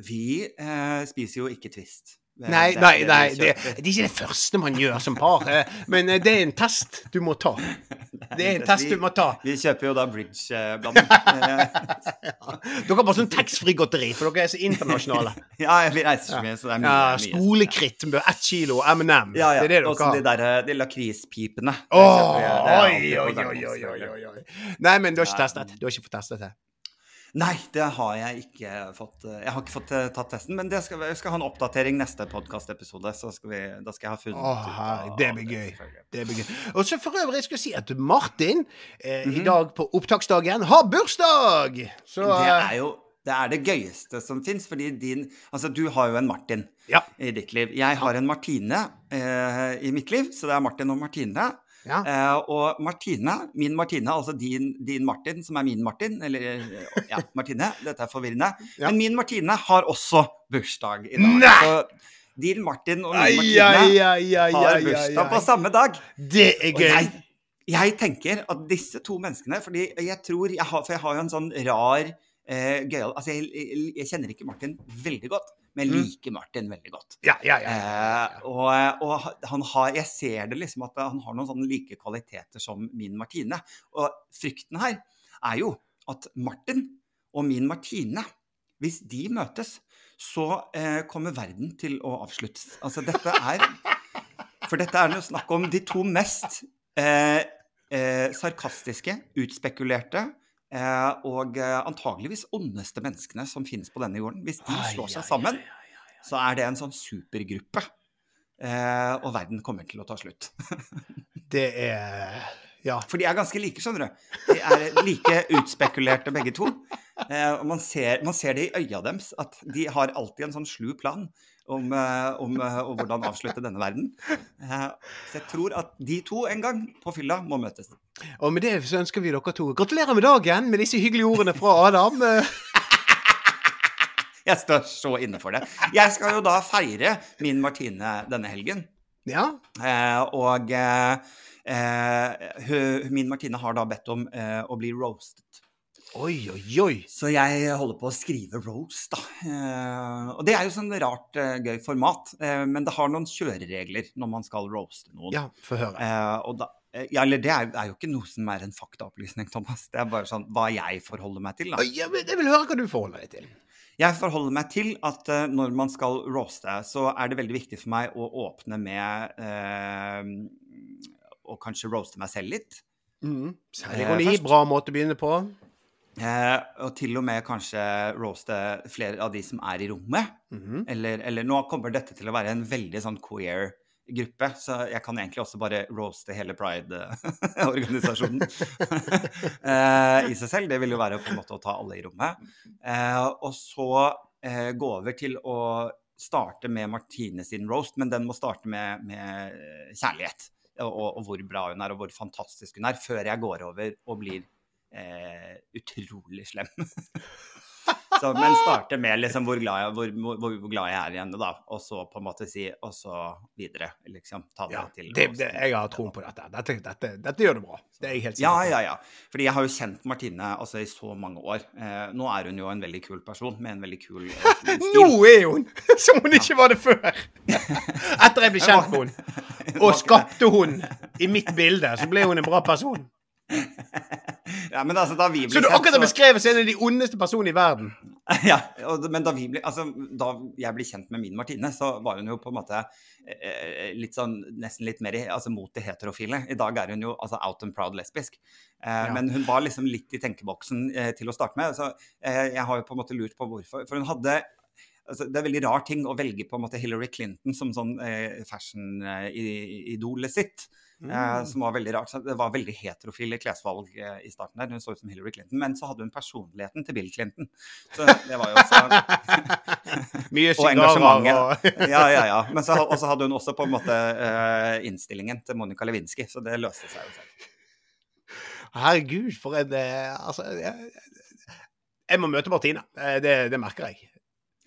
Vi eh, spiser jo ikke Twist. Det- Nei, det nei, nei det, det er ikke det første man gjør som par, eh, men det er en test du må ta. [LAUGHS] [LAUGHS] Det er en test du må ta. Vi kjøper jo da bridge-blanding. [LAUGHS] [LAUGHS] Dere har bare sånn taxfree-godteri, for dere er så internasjonale. ja, vi reiser så mye, så det er mye. Ja. Skolekritt med ett kilo M&M. Ja, ja. Det er det Også de dere har. der de lakrispipene. Det Åh, kjøper vi- det er oi, oi, oi, oi, oi, oi. Nei, men du har ikke testet. Du har ikke fått testet det. Nei, det har jeg ikke fått. eh, Jeg har ikke fått eh, tatt testen, men det skal, jeg skal ha en oppdatering neste podkastepisode. Så da skal jeg ha funnet Åh, ut av det blir gøy. Det blir gøy. Og så for øvrig skal jeg si at Martin eh, Mhm. i dag på opptaksdagen har bursdag! Så Det eh, er jo det, er det gøyeste som fins, fordi din Altså, du har jo en Martin Ja. i ditt liv. Jeg har en Martine eh, i mitt liv, så det er Martin og Martine. Ja. Eh, og Martine, min Martine, altså din, din Martin, som er min Martin, eller ja, Martine, [LAUGHS] dette er forvirrende. Ja. Men min Martine har også bursdag i dag. Nei! Så din Martin og min Martine ai, ai, ai, har bursdag på samme dag. Det er gøy. jeg, jeg tenker at disse to menneskene Fordi jeg tror jeg har, For jeg har jo en sånn rar eh, gøyal Altså, jeg, jeg kjenner ikke Martin veldig godt, men jeg Mm. liker Martin veldig godt. Ja, ja, ja. Eh, og, og han har Jeg ser det liksom at han har noen sånne like kvaliteter som min Martine. Og frykten her er jo at Martin og min Martine, hvis de møtes, så eh, kommer verden til å avsluttes. Altså, dette er For dette er jo snakk om de to mest eh, eh, sarkastiske, utspekulerte og eh, antageligvis ondeste menneskene som finnes på denne jorden. Hvis de slår seg sammen, så er det en sånn supergruppe. Eh, og verden kommer til å ta slutt. [LAUGHS] Det er Ja. For de er ganske like, skjønner du. De er like utspekulerte begge to. Eh, og man ser, man ser det i øya deres, at de har alltid en sånn slu plan om, eh, om, eh, om hvordan avslutte denne verden. Eh, så jeg tror at de to en gang på fylla må møtes. Og med det så ønsker vi dere to gratulerer med dagen med disse hyggelige ordene fra Adam. [LAUGHS] Jeg står så inne for det. Jeg skal jo da feire min Martine denne helgen. Ja. Eh, og eh, eh, hun- min Martine har da bedt om eh, å bli roastet. Oi, oi, oi. Så jeg holder på å skrive roast, da. Eh, og det er jo sånn rart eh, gøy format, eh, men det har noen kjøreregler når man skal roaste noen. Ja, få høre. Eh, og da, eh, ja, eller det er, er jo ikke noe som er en faktaopplysning, [LAUGHS] Thomas. Det er bare sånn hva jeg forholder meg til. da. Ja, men Jeg vil høre hva du forholder deg til. Jeg forholder meg til at eh, når man skal roaste, så er det veldig viktig for meg å åpne med eh, å kanskje roaste meg selv litt. Mm. Særlig ironi. først. Bra måte å begynne på. Eh, og til og med kanskje roaste flere av de som er i rommet. Mhm. Eller, eller nå kommer dette til å være en veldig sånn queer gruppe, så jeg kan egentlig også bare roaste hele Pride-organisasjonen [LAUGHS] eh, i seg selv. Det vil jo være på en måte å ta alle i rommet. Eh, og så eh, gå over til å starte med Martine sin roast, men den må starte med, med kjærlighet. Og, og hvor bra hun er, og hvor fantastisk hun er, før jeg går over og blir eh, utrolig slem. [LAUGHS] Så, men starte med liksom hvor, glad jeg, hvor, hvor, hvor glad jeg er i henne, da. Og så på en måte si Og så videre, liksom. Ta det Ja, til det, det, jeg har troen på dette. Dette, dette. dette gjør det bra. Det er jeg helt sikker på. ja, ja. Fordi jeg har jo kjent Martine altså, i så mange år. Eh, nå er hun jo en veldig kul person med en veldig kul eh, stil. [LAUGHS] Nå er hun [LAUGHS] som hun ikke var det før! Etter jeg ble kjent med henne. Og skapte hun i mitt bilde, så ble hun en bra person. Ja, men altså, da vi ble Så du akkurat har beskrevet som en av de ondeste personene i verden. [LAUGHS] Ja, og, men da, vi ble, altså, da jeg ble kjent med min Martine, så var hun jo på en måte eh, litt sånn, nesten litt mer i- altså, mot det heterofile. I dag er hun jo altså, out and proud lesbisk. Eh, Ja. Men hun var liksom litt i tenkeboksen eh, til å starte med. Så eh, jeg har jo på en måte lurt på hvorfor. For hun hadde altså, Det er veldig rar ting å velge på en måte Hillary Clinton som sånn eh, fashion-idolet sitt. Mm. Eh, som var veldig rart. Så det var veldig heterofile klesvalg eh, i starten der. Hun så ut som Hillary Clinton, men så hadde hun personligheten til Bill Clinton. Så det var jo også [LAUGHS] Mye [LAUGHS] Og engasjementet. Ja, ja, ja. Men så hadde hun også på en måte eh, innstillingen til Monica Lewinsky, så det løste seg jo selv. Herregud, for en eh, Altså jeg, jeg må møte Martine. Det, det merker jeg.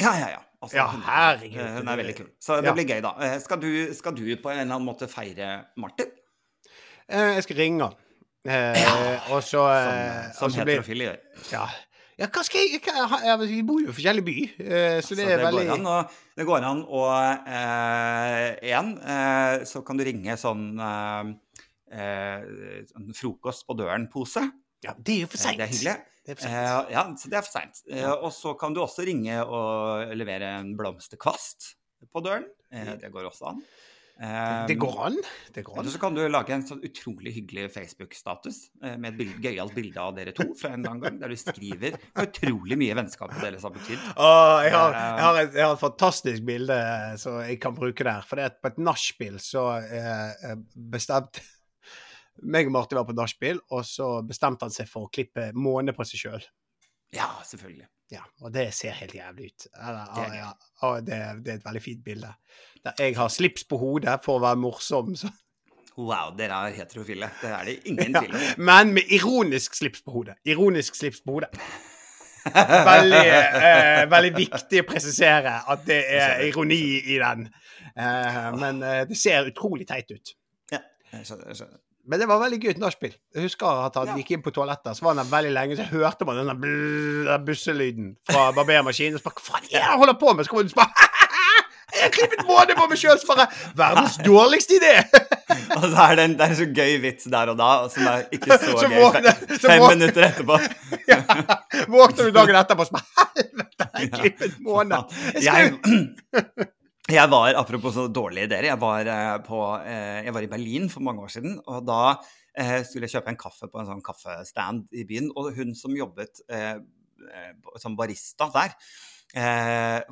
Ja, ja, ja. Altså, Ja, herregud. Hun er veldig kul. Så det Ja. blir gøy, da. Skal du, skal du på en eller annen måte feire Martin? Eh, Jeg skal ringe han. Eh, og så Som, eh, som heterofile gjør. Ja. ja, hva skal jeg hva, Vi bor jo i forskjellig by, eh, så det Så er det veldig går an å, det går an å eh, eh, så kan du ringe sånn eh, sånn frokost på døren-pose. Ja, det er jo for seint. Det er hyggelig. Det er sent. Ja, så det er for seint. Og så kan du også ringe og levere en blomsterkvast på døren. Det går også an. Eh, det går an. Det går an. Eller så kan du lage en sånn utrolig hyggelig Facebook-status eh, med et bild, gøyalt bilde av dere to fra en gang, der du skriver utrolig mye vennskap deres har betydd. Åh, jeg, jeg, har et, jeg har et fantastisk bilde eh, som jeg kan bruke der. For det er på et nachspiel så eh, bestemte meg og Martin var på nachspiel, og så bestemte han seg for å klippe måne på seg sjøl. Ja, selvfølgelig. Ja, og det ser helt jævlig ut. Ah, ja, ah, det, det er et veldig fint bilde. Jeg har slips på hodet for å være morsom. Så. Wow, dere er heterofile. Det er det [LAUGHS] ingen tvil om. Men med ironisk slips på hodet. Ironisk slips på hodet. Veldig, eh, veldig viktig å presisere at det er ironi i den. Eh, men eh, det ser utrolig teit ut. Ja, jeg skjønner. Jeg skjønner. Men det var veldig gøy nachspiel. Jeg husker at han Ja. gikk inn på toalettet, så var han der veldig lenge, så hørte man den der busselyden fra barbermaskinen. Og så bare Hva faen er det han holder på med? Så kommer du bare [LAUGHS] Jeg har klippet måne på meg sjøl! Bare Verdens dårligste idé! [LAUGHS] Og så er det en, det er en så gøy vits der og da, som er ikke så, [LAUGHS] Så gøy våkne, så fem våkne. minutter etterpå. Ja. Våkner du dagen etterpå og så bare Helvete, jeg har klippet måne! Jeg Jeg, skal- [CLEARS THROAT] jeg var, apropos så dårlige ideer, jeg var, eh, på, eh, jeg var i Berlin for mange år siden, og da eh, skulle jeg kjøpe en kaffe på en sånn kaffestand i byen, og hun som jobbet som barista der,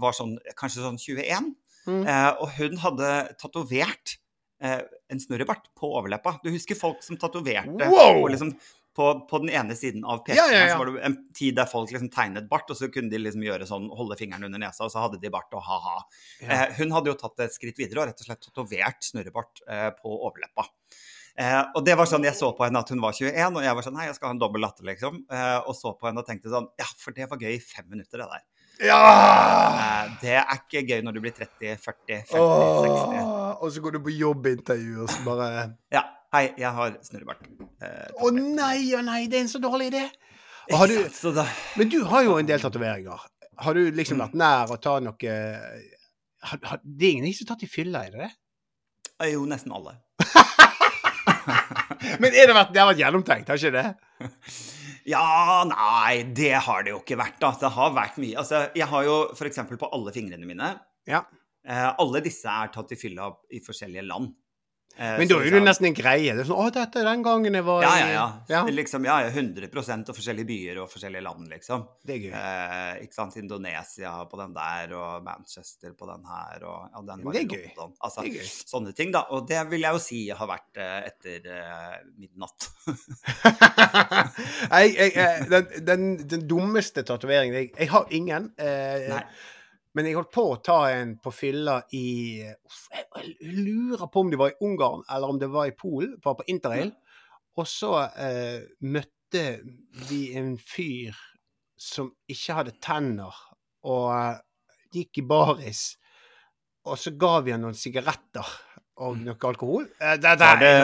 var sånn, kanskje sånn 21, Mm. og hun hadde tatovert en snurrebart på overleppa. Du husker folk som tatoverte Wow! og liksom, på, på den ene siden av Ja, pekefingeren, ja, ja. så var det en tid der folk liksom tegnet bart, og så kunne de liksom gjøre sånn, holde fingeren under nesa, og så hadde de bart og ha-ha. Ja. Eh, hun hadde jo tatt et skritt videre og rett og slett tatovert snurrebart eh, på overleppa. Eh, og det var sånn, Jeg så på henne at hun var 21, og jeg var sånn Nei, jeg skal ha en dobbel latter, liksom. Eh, og så på henne og tenkte sånn Ja, for det var gøy i fem minutter, det der. Ja! Eh, det er ikke gøy når du blir 30, 40, 50, 60. Og så går du på jobbintervju og så bare Ja. Hei, jeg har snurrebart. Eh, Å nei, å nei, det er en så dårlig idé! Du, sant? Da, men du har jo en del tatoveringer. Har du liksom Mm. vært nær å ta noe har, har, Det er ingen som har tatt i fylla, er det det? eh, jo, nesten alle. [LAUGHS] Men det, vært, det har vært gjennomtenkt, har ikke det? [LAUGHS] Ja, nei, det har det jo ikke vært. da. Det har vært mye. Altså, jeg har jo f.eks. på alle fingrene mine Ja. eh, Alle disse er tatt i fylla i forskjellige land. Eh, Men da er jo nesten en greie. Det er sånn, å, dette er den gangen jeg var Ja, i ja, ja. ja. Liksom, ja, ja, 100 og forskjellige byer og forskjellige land, liksom. Det er gøy. Eh, ikke sant? Indonesia på den der, og Manchester på den her, og ja, den var det er gøy. London. Altså, Det er gøy. sånne ting, da. Og det vil jeg jo si har vært eh, etter eh, midnatt. [LAUGHS] jeg, jeg, eh, den, den, den dummeste tatoveringen jeg, jeg har ingen. Eh, Nei. Men jeg holdt på å ta en på fylla i jeg, lurer på om det var i Ungarn eller om det var i Polen. Var på interrail. Og så eh, møtte vi en fyr som ikke hadde tenner, og eh, gikk i baris. Og så ga vi han noen sigaretter og noe alkohol. Eh, det, det, Var det,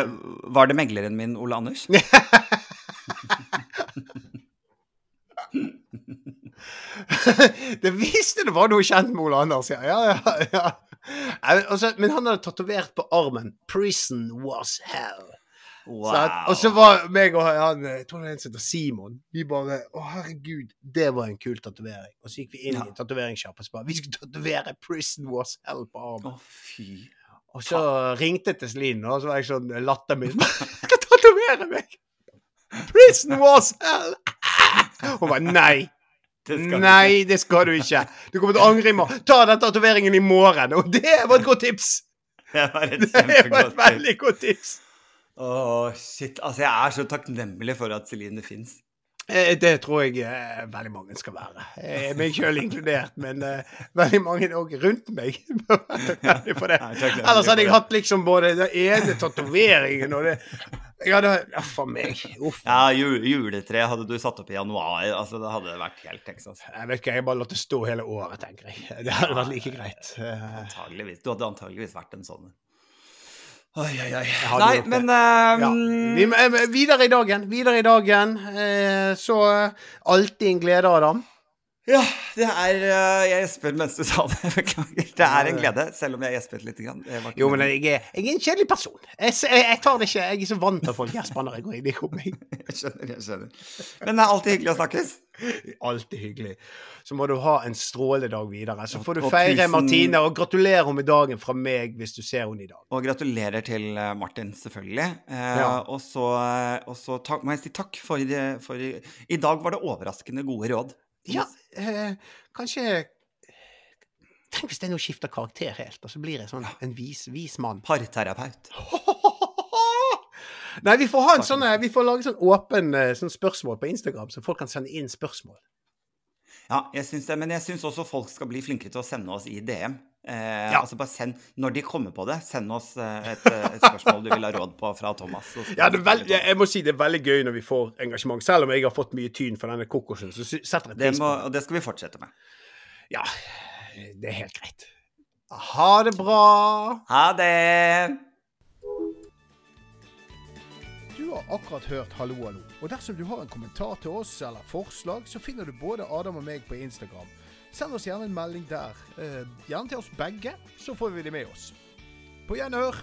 var det megleren min, Ole Anders? [LAUGHS] [LAUGHS] det visste det var noe kjent med Ole Anders, ja. ja, ja, ja. Altså, men han hadde tatovert på armen 'Prison was hell'. Wow. Sant? Og så var meg og han Jeg tror som heter Simon. Vi bare Å, herregud, det var en kul tatovering. Og så gikk vi inn Ja. i tatoveringssjappa og sa Vi skulle tatovere 'Prison was hell' på armen. Å, fy. Og så ringte jeg til Celine, og så var jeg sånn latter min. Jeg [LAUGHS] skal tatovere meg! [LAUGHS] 'Prison was hell'! Hun bare nei. Det Nei, det skal du ikke. Du kommer til å angre i morgen. Ta den tatoveringen i morgen. Og det var et godt tips! Det var et [LAUGHS] kjempegodt tips. veldig godt tips. Åh, shit. Altså, jeg er så takknemlig for at Celine fins. Eh, Det tror jeg eh, veldig mange skal være. Eh, meg sjøl inkludert, men eh, veldig mange òg rundt meg. [LAUGHS] for det. Er Ellers hadde jeg hatt liksom både den ene tatoveringen og det Jeg hadde Uff a meg. Uff. Ja, jul, juletre hadde du satt opp i januar. Altså, det hadde vært helt Texas. Jeg vet ikke, jeg bare lot det stå hele året, tenker jeg. Det hadde vært like greit. Antageligvis. Du hadde antageligvis vært en sånn. Oi, oi, oi. Nei, men ehm, Ja. Vi, eh, videre i dagen. Videre i dagen. Eh, så eh, alltid en glede, Adam. Ja, det er eh, Jeg gjespet mens du sa det. [LAUGHS] Beklager. Det er en glede, selv om jeg gjespet litt. Jo, men jeg er, jeg er en kjedelig person. Jeg, jeg, tar det ikke Jeg er så vant til at folk gjesper når jeg går inn i rommet. [LAUGHS] Jeg skjønner, jeg skjønner. Men det er alltid hyggelig å snakkes. Alltid hyggelig. Så må du ha en strålende dag videre. Så får du feire Martine, og gratulerer med dagen fra meg hvis du ser henne i dag. Og gratulerer til eh, Martin, selvfølgelig. Eh, Ja. Og så, og så takk, må jeg si takk for, for I dag var det overraskende gode råd. Ja, eh, kanskje Tenk hvis jeg nå skifter karakter helt, og så blir jeg sånn en vis, vis mann. Parterapeut. [LAUGHS] Nei, vi får ha en sånn Vi får lage sånn åpen eh, sånn spørsmål på Instagram, så folk kan sende inn spørsmål. Ja, jeg syns det, men jeg syns også folk skal bli flinkere til å sende oss i DM. Eh, Ja. Altså bare send, Når de kommer på det, send oss eh, et, eh, et spørsmål du vil ha råd på fra Thomas. Ja, det er veld, jeg må si det er veldig gøy når vi får engasjement. Selv om jeg har fått mye tyn for denne kokosen, så setter jeg pris på det. og det skal vi fortsette med. Ja, det er helt greit. Ha det bra! Ha det! Du har akkurat hørt Hallo, hallo. Og dersom du har en kommentar til oss eller forslag, så finner du både Adam og meg på Instagram. Send oss gjerne en melding der. Eh, gjerne til oss begge, så får vi det med oss. På gjenhør.